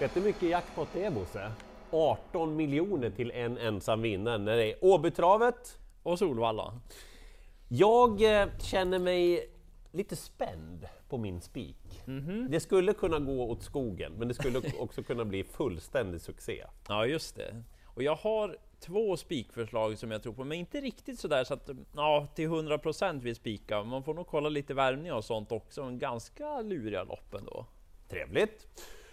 Vet du hur mycket jackpot det är Bosse? 18 miljoner till en ensam vinnare när det är Åbytravet. Och Solvalla. Jag eh, känner mig lite spänd på min spik. Det skulle kunna gå åt skogen, men det skulle också kunna bli fullständig succé. Ja, just det. Och jag har två spikförslag som jag tror på, men inte riktigt sådär så att ja, till 100% vill spika. Man får nog kolla lite värmning och sånt också. En ganska luriga lopp ändå. Trevligt!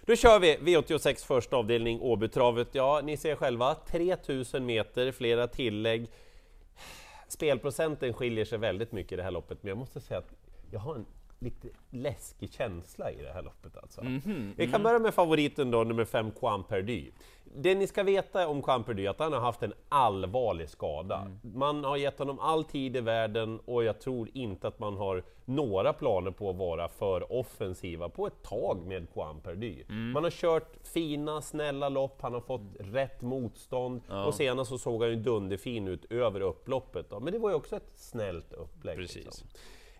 Då kör vi V86 första avdelning Åbytravet. Ja, ni ser själva, 3000 meter, flera tillägg. Spelprocenten skiljer sig väldigt mycket i det här loppet, men jag måste säga att jag har en lite läskig känsla i det här loppet alltså. Vi kan börja med favoriten då, nummer 5, Juan Perdy. Det ni ska veta om Juan Perdy är att han har haft en allvarlig skada. Man har gett honom all tid i världen och jag tror inte att man har några planer på att vara för offensiva på ett tag med Juan Perdy. Man har kört fina, snälla lopp, han har fått rätt motstånd och senast så såg han ju dunderfin ut över upploppet. Då. Men det var ju också ett snällt upplägg. Precis. liksom.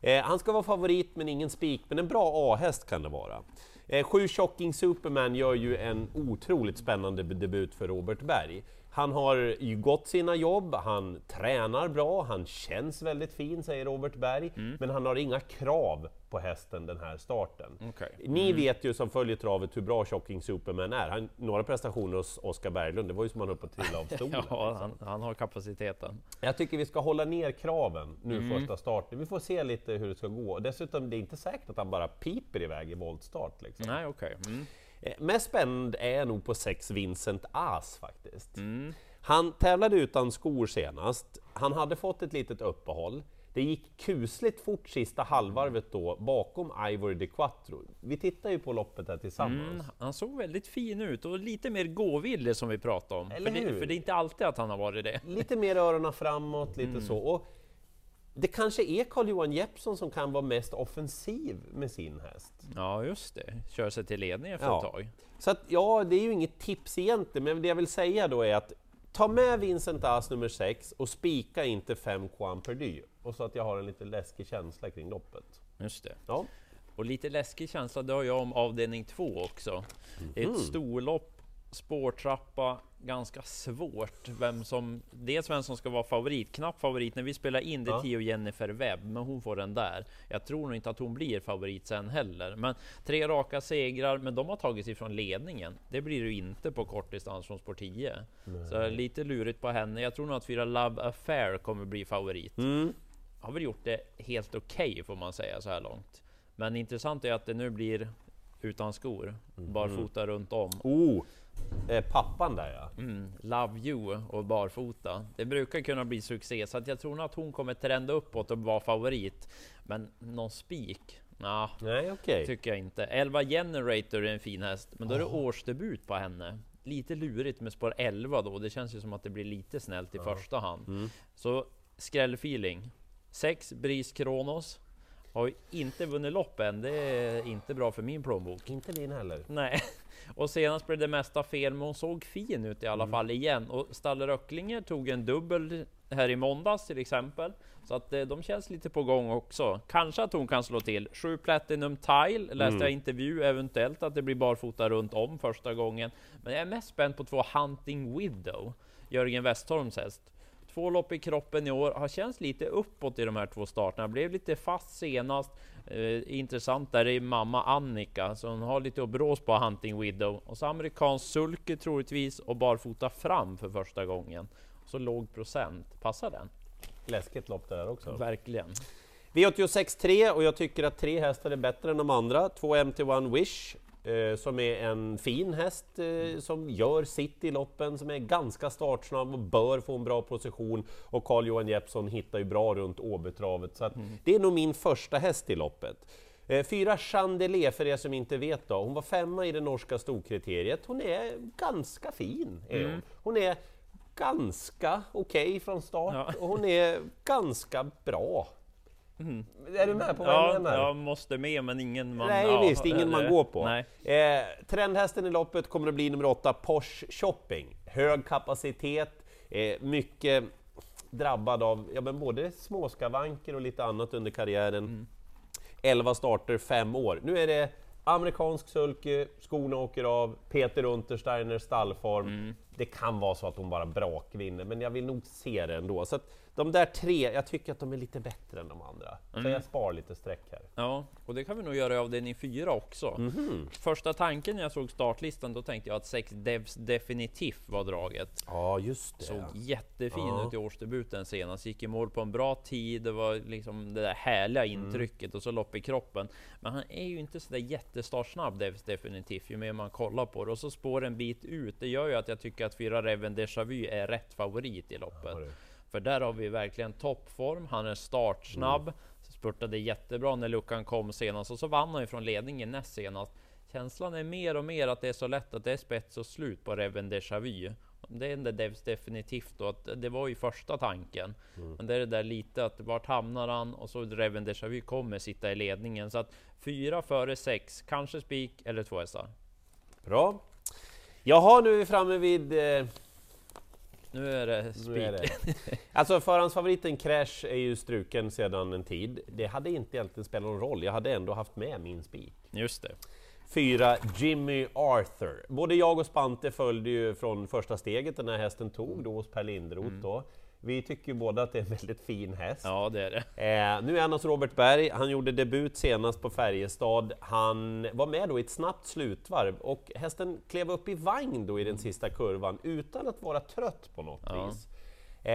Eh, han ska vara favorit men ingen spik, men en bra A-häst kan det vara. Eh, sju Shocking Superman gör ju en otroligt spännande debut för Robert Berg. Han har ju gått sina jobb, han tränar bra, han känns väldigt fin säger Robert Berg, men han har inga krav på hästen den här starten. Okej. Ni vet ju som följer travet hur bra Shocking Superman är. Han, några prestationer hos Oskar Berglund, det var ju som han höll på att trilla av stolen. Ja, han, han har kapaciteten. Jag tycker vi ska hålla ner kraven nu första starten. Vi får se lite hur det ska gå. Dessutom, det är inte säkert att han bara piper iväg i voltstart. Liksom. Nej, okej. Mm. Eh, Mest spänd är jag nog på 6 Vincent As faktiskt. Mm. Han tävlade utan skor senast. Han hade fått ett litet uppehåll. Det gick kusligt fort sista halvvarvet då bakom Ivory de Quattro. Vi tittar ju på loppet här tillsammans. Mm, han såg väldigt fin ut och lite mer gåvillig som vi pratade om. Eller För det, för det är inte alltid att han har varit det. Lite mer öronen framåt, lite Mm. så. Och det kanske är Carl-Johan Jeppsson som kan vara mest offensiv med sin häst. Ja, just det. Kör sig till ledning efter Ja. ett tag. Så att, ja, det är ju inget tips egentligen, men det jag vill säga då är att ta med Vincent As nummer 6 och spika inte 5 Juan Perdy. Och så att jag har en lite läskig känsla kring loppet. Just det. Ja, Och lite läskig känsla, det har jag om avdelning två också. Det är ett storlopp, spårtrappa, ganska svårt. Vem som, dels vem som ska vara favorit, knapp favorit. När vi spelar in det är Ja. Tio Jennifer Webb, men hon får den där. Jag tror nog inte att hon blir favorit sen heller. Men tre raka segrar, men de har tagit sig från ledningen. Det blir ju inte på kortdistans från spår 10. Så lite lurigt på henne. Jag tror nog att fyra Love Affair kommer bli favorit. Har väl gjort det helt okej får man säga så här långt. Men intressant är att det nu blir utan skor, barfota runt om. oh, eh, pappan där ja. Mm, love you och barfota. Det brukar kunna bli succé, så att jag tror nog att hon kommer trenda uppåt och vara favorit. Men någon spik? Nah, Nej, okej. tycker jag inte. 11 Generator är en fin häst, men då är det årsdebut på henne. Lite lurigt med spår 11 då. Det känns ju som att det blir lite snällt i första hand. Så skrällfeeling. 6 Bris Kronos. Har ju inte vunnit lopp än. Det är inte bra för min plånbok. Inte din heller. Nej, och senast blev det mesta fel, men hon såg fin ut i alla fall igen. Och Stalle Röcklinger tog en dubbel här i måndags till exempel. Så att eh, de känns lite på gång också. Kanske att hon kan slå till. 7 Platinum Tile läste jag i intervju, eventuellt att det blir barfota runt om första gången. Men jag är mest spänd på två Hunting Widow, Jörgen Westholms häst. Två lopp i kroppen i år, har känts lite uppåt i de här två starterna. Blev lite fast senast. Eh, intressant där är mamma Annika, så hon har lite att brås på Hunting Widow. Och så amerikansk sulke troligtvis och barfota fram för första gången. Så låg procent, passar den? Läskigt lopp det där också. Verkligen. V86 3 och jag tycker att tre hästar är bättre än de andra. Två MT1 Wish eh, som är en fin häst eh, som gör sitt i loppen, som är ganska startsnabb och bör få en bra position. Och Carl-Johan Jeppsson hittar ju bra runt Åbytravet, så att det är nog min första häst i loppet. Eh, Fyra Chandelier, för er som inte vet då, hon var femma i det norska storkriteriet. Hon är ganska fin, är hon. Hon är ganska okej från start Ja. och hon är ganska bra. Är du med på vad jag Ja, menar? jag måste med, men ingen man... Nej ja, visst, ingen man eller- går på. Eh, trendhästen i loppet kommer att bli nummer åtta, Porsche Shopping. Hög kapacitet, eh, mycket drabbad av ja, men både småskavanker och lite annat under karriären. Mm. 11 starter, 5 år. Nu är det amerikansk sulky, skorna åker av, Peter Untersteiner stallform. Mm. Det kan vara så att hon bara brakvinner, men jag vill nog se det ändå. Så de där tre, jag tycker att de är lite bättre än de andra. Mm. Så jag spar lite streck här. Ja, och det kan vi nog göra av den i fyra också. Mhm. Första tanken när jag såg startlistan, då tänkte jag att sex Devs definitivt var draget. Ja, just det. Såg jättefin Ja. ut i årsdebuten senast. Gick i mål på en bra tid. Det var liksom det där härliga Mm. intrycket och så lopp i kroppen. Men han är ju inte så där jättestartsnabb Devs definitivt ju mer man kollar på det. Och så spår en bit ut. Det gör ju att jag tycker att fyra Reven Déjà Vu är rätt favorit i loppet. Ja. För där har vi verkligen toppform. Han är startsnabb. Mm. Spurtade jättebra när luckan kom senast och så vann han ju från ledningen näst senast. Känslan är mer och mer att det är så lätt att det är spets och slut på Reven Déjà Vu. Det är det definitivt då, att det var ju första tanken. Mm. Men det är det där lite att vart hamnar han och så Reven Déjà Vu kommer sitta i ledningen. Så att fyra före sex, kanske spik eller två hästar. Bra. Jaha, nu är vi framme vid... Eh, Nu är det spik. Alltså förhandsfavoriten Crash är ju struken sedan en tid. Det hade inte egentligen spelat någon roll, jag hade ändå haft med min spik. Just det. Fyra, Jimmy Arthur. Både jag och Spante följde ju från första steget den här hästen tog då hos Per Lindroth då. Vi tycker ju båda att det är en väldigt fin häst. Ja, det är det. Eh, nu är han hos Robert Berg, han gjorde debut senast på Färjestad. Han var med då i ett snabbt slutvarv och hästen klev upp i vagn då i den sista kurvan utan att vara trött på något Ja. vis. Eh,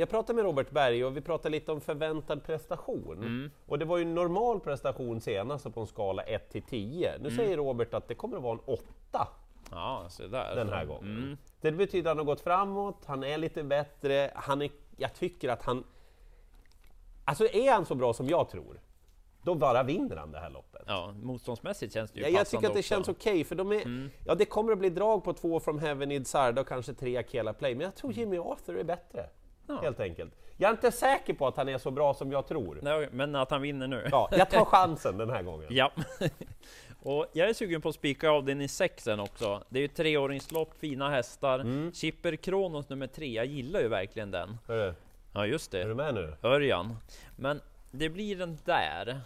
jag pratade med Robert Berg och vi pratade lite om förväntad prestation. Mm. Och det var ju en normal prestation senast på en skala 1 till 10. Mm. Nu säger Robert att det kommer att vara en 8 Ja, så där. den här gången. Mm. Det betyder att han har gått framåt, han är lite bättre, han är, jag tycker att han... Alltså är han så bra som jag tror, då bara vinner han det här loppet. Ja, motståndsmässigt känns det ju Ja, jag tycker att det också. Mm. känns okej, för de är, ja, det kommer att bli drag på två från Heaven Id Sarda och kanske tre Akela Play, men jag tror Jimmy Arthur är bättre. Ja. Helt enkelt. Jag är inte säker på att han är så bra som jag tror. Nej, men att han vinner nu. Ja, jag tar chansen den här gången. Ja. Och jag är sugen på att spika av den i sexen också. Det är ju treåringslopp, fina hästar. Mm. Chipper Kronos nummer tre, jag gillar ju verkligen den. Hörru, Ja, just är du det. med nu? Örjan. Men det blir den där.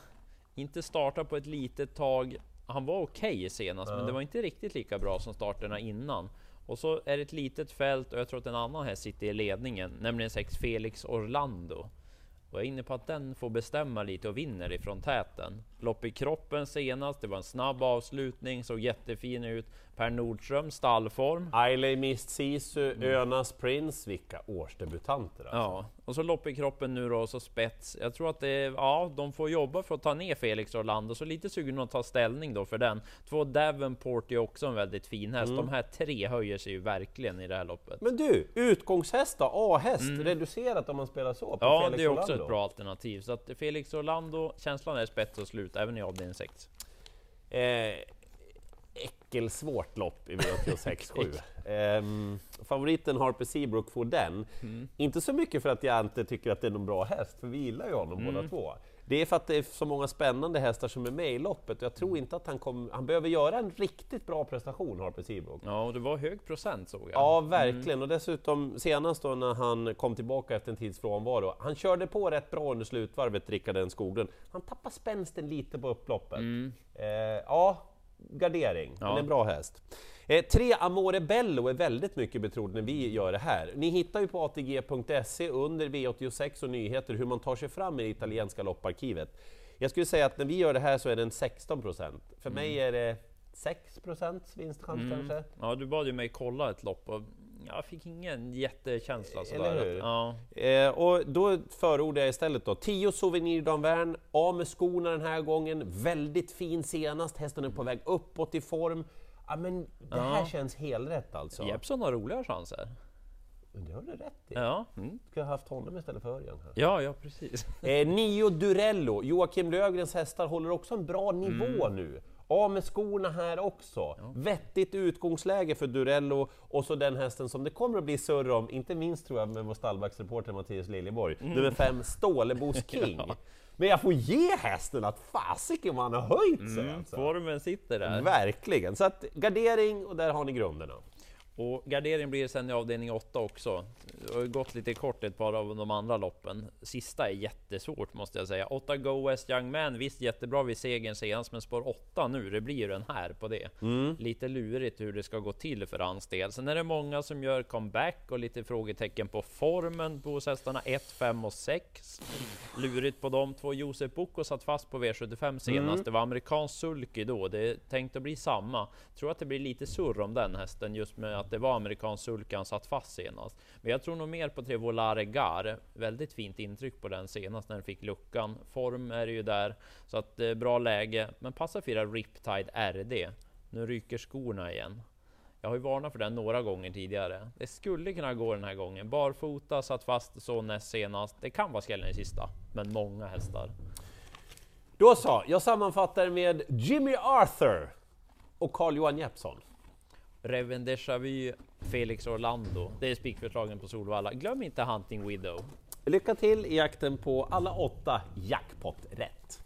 Inte starta på ett litet tag. Han var okej senast, men det var inte riktigt lika bra som starterna innan. Och så är det ett litet fält och jag tror att en annan häst sitter i ledningen, nämligen sex Felix Orlando. Och jag är inne på att den får bestämma lite och vinner ifrån täten. Lopp i kroppen senast, det var en snabb avslutning, såg jättefin ut. Per Nordström, stallform. Ailey Mist Sisu, Önas Prince, vilka årsdebutanter alltså. Ja, och så lopp i kroppen nu då, och så spets. Jag tror att det ja, de får jobba för att ta ner Felix Orlando, så lite sugen att ta ställning då för den. Två Davenport är också en väldigt fin häst. De här tre höjer sig ju verkligen i det här loppet. Men du, utgångshäst då? A-häst, reducerat om man spelar så? På Mm. Ja, Felix det är också Orlando. ett bra alternativ. Så att Felix Orlando, känslan är spets och slut, även i avdelning 6. Eh, äckelsvårt lopp i V86 ehm, Favoriten Harper Seabrook får den. Mm. Inte så mycket för att jag inte tycker att det är någon bra häst, för vi gillar ju honom Mm. båda två. Det är för att det är så många spännande hästar som är med i loppet och jag tror inte att han kommer... Han behöver göra en riktigt bra prestation, Harper Seabrook. Ja, och det var hög procent såg jag. Ja, verkligen. Och dessutom senast då när han kom tillbaka efter en tids frånvaro, han körde på rätt bra under slutvarvet, Rickard N Skoglund. Han tappade spänsten lite på upploppet. Eh, ja, gardering, Ja. en bra häst. Eh, tre Amore Bello är väldigt mycket betrodd när vi gör det här. Ni hittar ju på ATG.se under V86 och nyheter hur man tar sig fram i det italienska lopparkivet. Jag skulle säga att när vi gör det här så är den 16% För mig är det 6 vinstchans kanske. Ja, du bad ju mig kolla ett lopp och jag fick ingen jättekänsla sådär. Eller hur? Ja. Eh, och då förordar jag istället då 10 Souvenir d'Anvern, av med skorna den här gången, väldigt fin senast, hästen är på väg uppåt i form. Ja, men det här Ja. känns helrätt alltså. Jeppson har roliga chanser. Det har du rätt i. Ja, mm. Skulle ha haft honom istället för Örjan. Här. ja, ja precis. Eh, Nio Durello, Joakim Löfgrens hästar håller också en bra nivå Mm. nu. Av med skorna här också. Vettigt utgångsläge för Durello och så den hästen som det kommer att bli surr om, inte minst tror jag med vår stallbacksreporter Mattias Liljeborg, nummer fem Stålebos King. Mm. Ja. Men jag får ge hästen att fasiken han har höjt sig Mm, alltså. formen sitter där. Verkligen, så att gardering och där har ni grunderna. Och gardering blir sen i avdelning 8 också. Det har gått lite kort ett par av de andra loppen. Sista är jättesvårt måste jag säga. 8 Go West Young Man, visst jättebra vid segern senast, men spår 8 nu, det blir ju den här på det. Mm. Lite lurigt hur det ska gå till för hans del. Sen är det många som gör comeback och lite frågetecken på formen på hästarna 1, 5 och 6. Lurigt på de två. Josef Boko satt fast på V75 senast. Mm. Det var amerikansk sulky då. Det är tänkt att bli samma. Tror att det blir lite surr om den hästen just med att det var amerikansk sulky han satt fast senast. Men jag tror nog mer på tre Volare Gar. Väldigt fint intryck på den senast när den fick luckan. Form är det ju där så att det är bra läge. Men passa fyra Riptide RD. Nu ryker skorna igen. Jag har ju varnat för den några gånger tidigare. Det skulle kunna gå den här gången. Barfota, satt fast så näst senast. Det kan vara skrällen i sista, men många hästar. Då så, jag sammanfattar med Jimmy Arthur och Carl-Johan Jeppsson. Reven Déjà Vu, Felix Orlando. Det är spikförslagen på Solvalla. Glöm inte Hunting Widow. Lycka till i jakten på alla åtta jackpot rätt!